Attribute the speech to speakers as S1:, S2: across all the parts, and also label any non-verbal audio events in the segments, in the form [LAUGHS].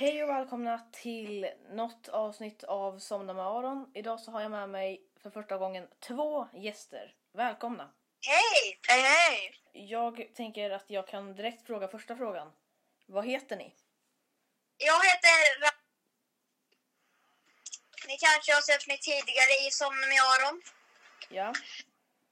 S1: Hej och välkomna till något avsnitt av Somna med Aron. Idag så har jag med mig för första gången två gäster. Välkomna!
S2: Hej! Hej, hej!
S1: Jag tänker att jag kan direkt fråga första frågan. Vad heter ni?
S2: Jag heter Ra- Ni kanske har sett mig tidigare i Somna med Aron.
S1: Ja.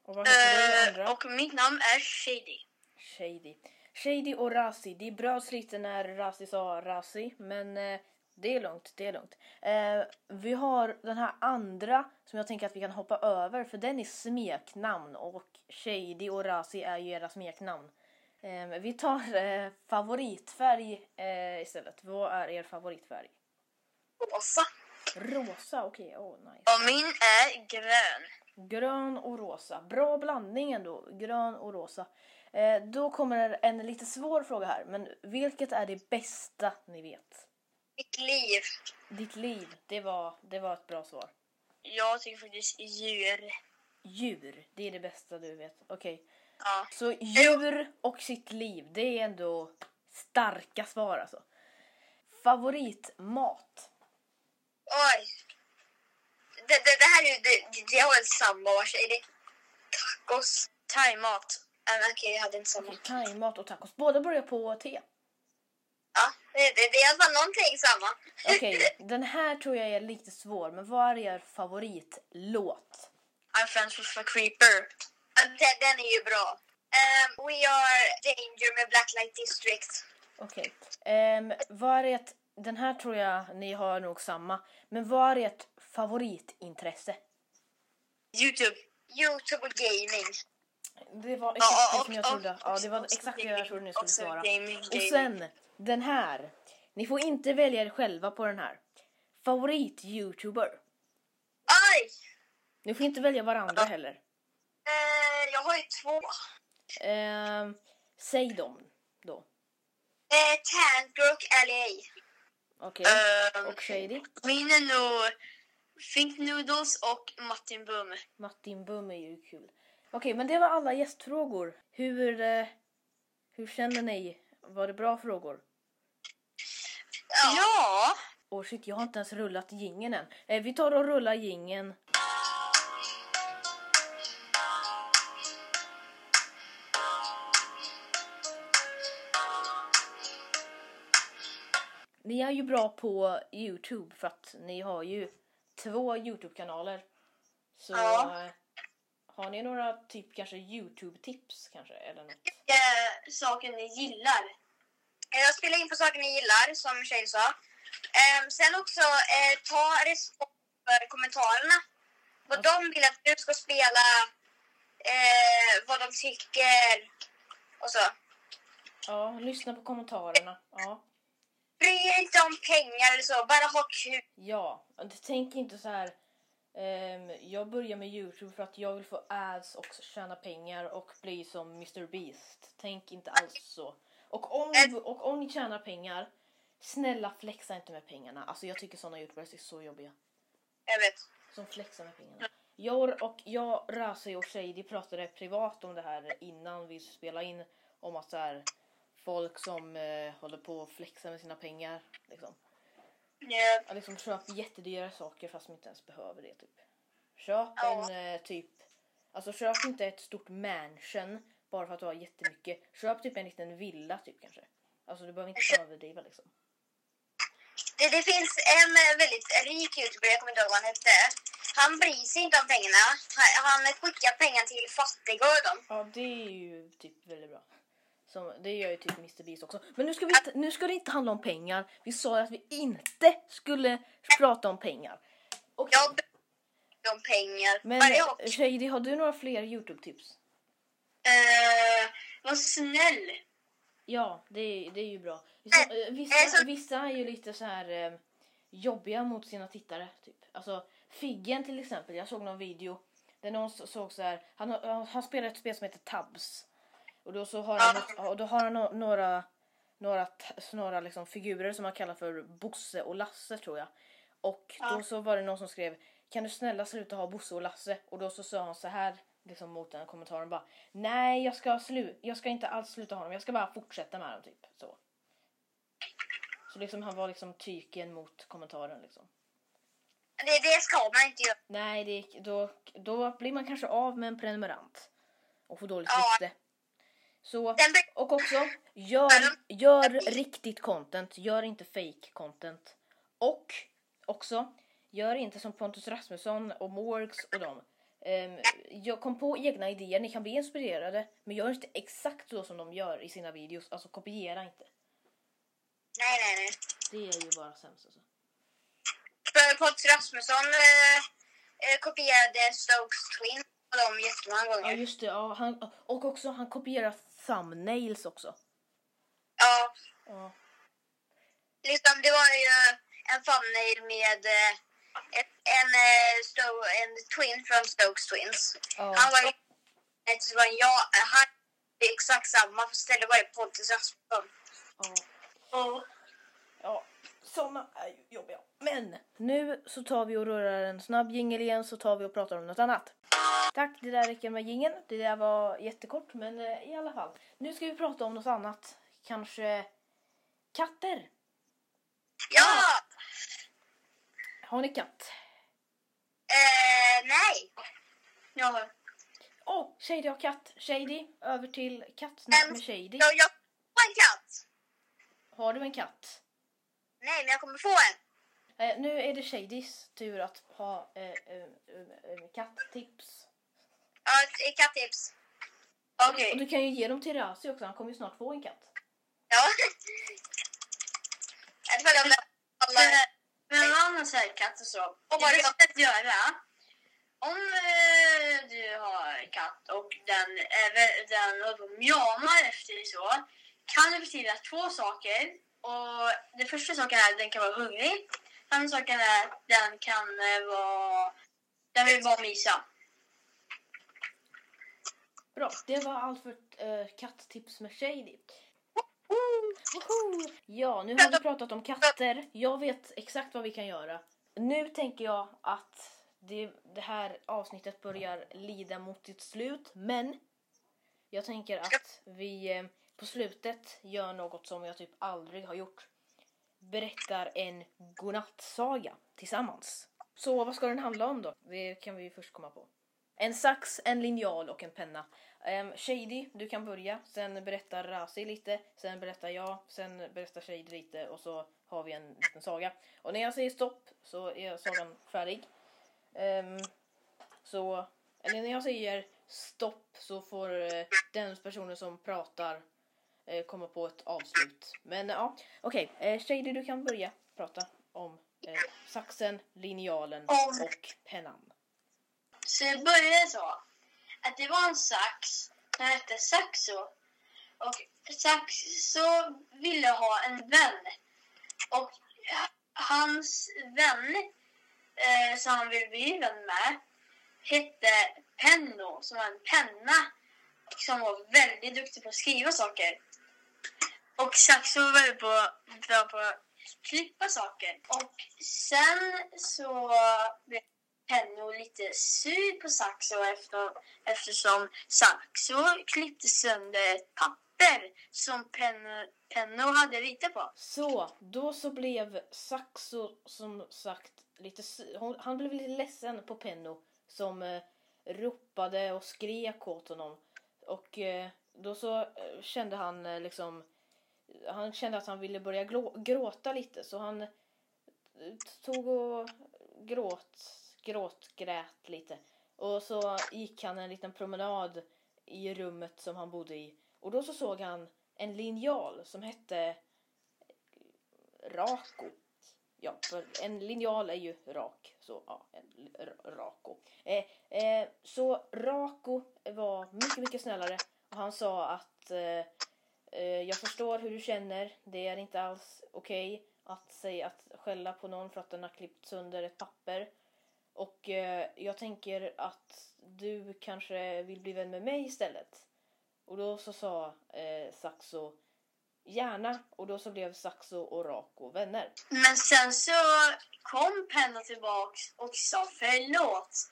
S1: Och vad heter du
S2: Eh,
S1: andra?
S2: och mitt namn är Shady.
S1: Shady. Shady och Razi. Det bröts lite när Razi sa Razi, men eh, det är lugnt, det är lugnt. Eh, vi har den här andra som jag tänker att vi kan hoppa över för den är smeknamn och Shady och Razi är ju era smeknamn. Eh, vi tar eh, favoritfärg eh, istället. Vad är er favoritfärg?
S2: Rosa.
S1: Rosa, okej, oh nice.
S2: Och min är grön.
S1: Grön och rosa. Bra blandning ändå. Grön och rosa. Eh, då kommer en lite svår fråga här. Men vilket är det bästa ni vet?
S2: Mitt liv.
S1: Ditt liv. Det var, det var ett bra svar.
S2: Jag tycker faktiskt djur.
S1: Djur. Det är det bästa du vet. Okej.
S2: Ja.
S1: Så djur och sitt liv. Det är ändå starka svar alltså. Favoritmat.
S2: Oj. Det, det, det här är ju... Det, det har en samma var Shady. Tacos. Thaimat. Uh, Okej, jag hade inte samma.
S1: Thaimat och tacos. Båda börjar på T.
S2: Ja, det, det, det är i alla fall någonting samma.
S1: Okej, [LAUGHS] den här tror jag är lite svår. Men vad är er favoritlåt?
S2: I'm friends with a creeper. Den, den är ju bra. Um, we are danger med Blacklight District.
S1: Okej. Ehm, vad är ert, den här tror jag ni har nog samma. Men vad är ert favoritintresse?
S2: Youtube. Youtube och gaming.
S1: Det var exakt det som jag trodde. Ja, det var exakt det jag trodde ni skulle svara. Och sen den här. Ni får inte välja er själva på den här. Favorit-youtuber.
S2: Aj!
S1: Ni får inte välja varandra heller.
S2: Eh, jag har ju två.
S1: Ehm, säg dem då.
S2: Eh, Tanker och LA.
S1: Okej.
S2: Ehm,
S1: Och Shady.
S2: Min är nog Think Noodles och Martin Bum.
S1: Martin Bum är ju kul. Okej, men det var alla gästfrågor. Hur, eh, hur känner ni? Var det bra frågor?
S2: Ja.
S1: Åh shit, jag har inte ens rullat gingen än. Eh, vi tar och rullar gingen. Ni är ju bra på Youtube för att ni har ju två Youtube-kanaler. Så
S2: Ja.
S1: eh, har ni några typ kanske Youtube-tips kanske eller något?
S2: Eh, saker ni gillar. Jag spelar in på saker ni gillar, som tjej sa. Eh, sen också eh, ta respons för kommentarerna. Vad de vill att du ska spela, eh, vad de tycker och så.
S1: Ja, lyssna på kommentarerna. Ja.
S2: Bry er inte om pengar eller så, bara ha kul.
S1: Ja, tänk inte så här. ehm, jag börjar med Youtube för att jag vill få ads och tjäna pengar och bli som Mr Beast. Tänk inte alls så. Och om, ni, och om ni tjänar pengar, snälla flexa inte med pengarna. Alltså jag tycker såna youtubers är så jobbiga.
S2: Jag vet.
S1: Som flexar med pengarna. Jag och jag, Razi och Shady pratade privat om det här innan vi spelade in. Om att så här, folk som eh, håller på att flexa med sina pengar. Liksom.
S2: Ja,
S1: liksom köp jättedyra saker fast man inte ens behöver det typ. Köp
S2: Ja.
S1: en eh, typ, alltså köp inte ett stort mansion bara för att du har jättemycket. Köp typ en liten villa typ kanske. Alltså du behöver inte överdriva liksom.
S2: Det, det finns en eh, väldigt rik youtuber, jag kommer inte ihåg vad han hette. Han bryr sig inte om pengarna. Han, han skickar pengar till fattiga och dem.
S1: Ja det är ju typ väldigt bra. Som, det gör ju typ Mr Beast också. Men nu ska, vi nu ska det inte handla om pengar. Vi sa ju att vi inte skulle prata om pengar. Och,
S2: Jag bryr om pengar.
S1: men Shady, har du några fler Youtube-tips?
S2: Eh, var snäll.
S1: Ja, det är, det är ju bra. Eh,
S2: eh,
S1: vissa, vissa är ju lite så här eh, jobbiga mot sina tittare. Typ. Alltså Figgen till exempel. Jag såg någon video där någon så- såg så här. Han, han spelar ett spel som heter Tabs. Och då, så har, han, och då har han no- några, några, några liksom figurer som han kallar för Bosse och Lasse tror jag. Och då så var det någon som skrev Kan du snälla sluta ha Bosse och Lasse? Och då så sa han så här liksom mot den kommentaren bara Nej jag ska, slu jag ska inte alls sluta ha dem, jag ska bara fortsätta med dem typ. Så. Så Så liksom han var liksom tyken mot kommentaren liksom.
S2: Det, det ska man inte göra.
S1: Nej, det, då, då blir man kanske av med en prenumerant. Och får dåligt
S2: Ja.
S1: rykte. Så, och också, gör, gör riktigt content. Gör inte fake content. Och också, gör inte som Pontus Rasmusson och Morgs och dem. Um, jag kom på egna idéer, ni kan bli inspirerade. Men gör inte exakt så som de gör i sina videos. Alltså kopiera inte.
S2: Nej, nej, nej.
S1: Det är ju bara sämst alltså.
S2: Pontus Rasmusson eh, eh, kopierade Stokes Twin på dem jättemånga
S1: Ja
S2: gånger.
S1: just det, ja, han, och också han kopierar thumbnails också.
S2: Ja,
S1: Ja.
S2: liksom det var ju en thumbnail med eh, ett, en, eh, Sto- en twin från Stokes Twins.
S1: Ja.
S2: Han var ju det var en ja, han är exakt samma fast istället var det Pontus Rasmusson.
S1: ja. Ja, såna är ju jobbiga. Men nu så tar vi och rullar en snabb jingel igen så tar vi och pratar om något annat. Tack, det där räcker med jingeln. Det där var jättekort men eh, i alla fall. Nu ska vi prata om något annat. Kanske katter.
S2: ja!
S1: Har ni katt?
S2: Eh, nej. Ja.
S1: Åh, oh, Shady har katt. Shady, över till kattsnack med Shady.
S2: Jag, jag får en katt.
S1: Har du en katt?
S2: Nej, men jag kommer få en.
S1: Eh, nu är det Shadys tur att ha eh, eh, eh, katttips.
S2: Ett katttips. Okej.
S1: Och du kan ju ge dem till Razi också, han kommer ju snart få en katt.
S2: Ja. [LAUGHS] Jag följer med alla.
S3: Men så här katt och så.
S2: Och
S3: Och
S2: vad
S3: vad
S2: det-
S3: det att göra. Om eh, du har katt och den, den och mjamar efter dig så. Kan det betyda två saker. Och det första saken är att den kan vara hungrig. Andra saken är att den kan eh, vara... Den vill bara mysa.
S1: Bra, det var allt för eh, katttips med Shady. Woho! Ja, nu har vi pratat om katter. Jag vet exakt vad vi kan göra. Nu tänker jag att det, det här avsnittet börjar lida mot sitt slut, men jag tänker att vi eh, på slutet gör något som jag typ aldrig har gjort. Berättar en godnattsaga tillsammans. Så vad ska den handla om då? Det kan vi först komma på. En sax, en linjal och en penna. Um, Shady, du kan börja. Sen berättar Razi lite. Sen berättar jag. Sen berättar Shady lite. Och så har vi en liten saga. Och när jag säger stopp så är sagan färdig. Ehm, så, eller när jag säger stopp så får eh, den personen som pratar eh, komma på ett avslut. Men ja, okej. eh, Shady, du kan börja prata om saxen, linjalen och pennan.
S3: Så det började så. Att det var en sax. Den hette Saxo. Och Saxo ville ha en vän. Och hans vän eh, som han ville bli vän med hette Penno, som var en penna. Som var väldigt duktig på att skriva saker. Och Saxo var väldigt bra på att klippa saker. Och sen så blev Penno lite sur på Saxo efter, eftersom Saxo klippte sönder ett papper som Penno, Penno hade ritat på.
S1: Så, då så blev Saxo som sagt lite... hon- Han blev lite ledsen på Penno som eh, ropade och skrek åt honom. Och eh, då så eh, kände han eh, liksom... Han kände att han ville börja gråta lite så han eh, tog och gråt, gråt, grät lite. Och så gick han en liten promenad i rummet som han bodde i. Och då så såg han en linjal som hette Rako. Ja, för en linjal är ju rak. Så ja, en Rako. Eh, eh, så Rako var mycket, mycket snällare. Och han sa att eh, eh, jag förstår hur du känner. Det är inte alls okej att säga att skälla på någon för att den har klippt sönder ett papper. Och eh, jag tänker att du kanske vill bli vän med mig istället. Och då så sa eh, Saxo gärna och då så blev Saxo och Rako vänner.
S3: Men sen så kom Penna tillbaks och sa förlåt.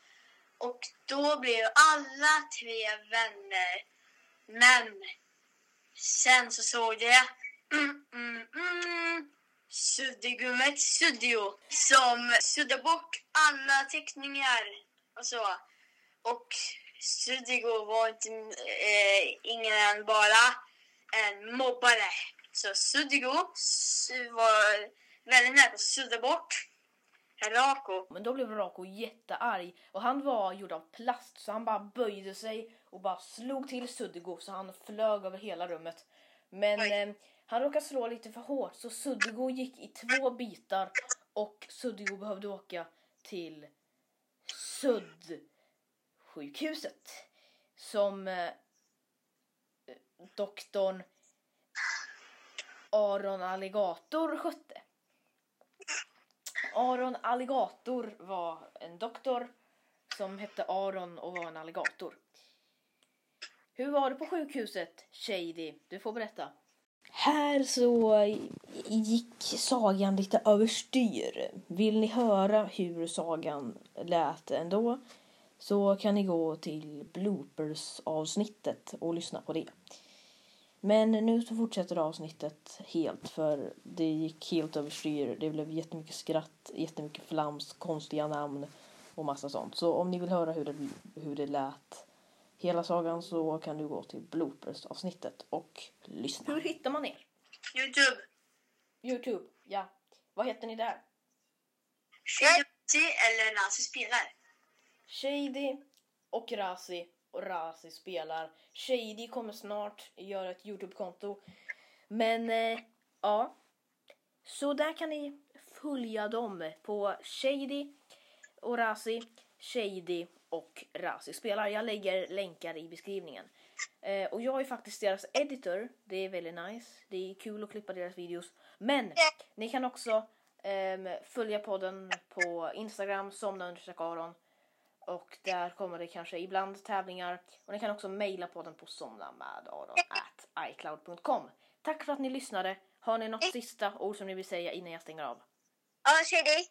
S3: Och då blev alla tre vänner. Men sen så såg jag mm, mm, mm, suddigummet Suddio som suddar bort alla teckningar och så. Och Suddigo var inte eh, ingen än bara en mobbare. Så Suddigo su- var väldigt nära att sudda bort Rako.
S1: Men då blev Rako jättearg och han var gjord av plast så han bara böjde sig och bara slog till Suddigo så han flög över hela rummet. Men eh, han råkade slå lite för hårt så Suddigo gick i två bitar och Suddigo behövde åka till Sudd-sjukhuset som eh, eh, doktorn Aron Alligator skötte. Aron Alligator var en doktor som hette Aron och var en alligator. Hur var det på sjukhuset, Shady? Du får berätta. Här så gick sagan lite överstyr. Vill ni höra hur sagan lät ändå så kan ni gå till bloopers-avsnittet och lyssna på det. Men nu så fortsätter avsnittet helt för det gick helt överstyr. Det blev jättemycket skratt, jättemycket flams, konstiga namn och massa sånt. Så om ni vill höra hur det, hur det lät hela sagan så kan du gå till bloopers-avsnittet och lyssna. Hur hittar man er?
S3: Youtube.
S1: Youtube, ja. Vad heter ni där?
S3: Shady eller Nazi spelar.
S1: Shady och Razi och Razi spelar. Shady kommer snart göra ett Youtube-konto. Men eh, ja, så där kan ni följa dem på Shady och Razi, Shady och Razi spelar. Jag lägger länkar i beskrivningen. Eh, och jag är faktiskt deras editor. Det är väldigt nice. Det är kul att klippa deras videos. Men ni kan också ehm, följa podden på Instagram, somna Aron. Och där kommer det kanske ibland tävlingar. Och ni kan också mejla podden på somnamedaron.icloud.com. Tack för att ni lyssnade. Har ni något sista ord som ni vill säga innan jag stänger av?
S2: Ja, Shady.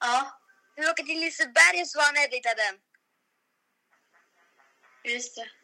S3: Ja,
S2: Vi åker till Liseberg och han editade den.
S3: Just det.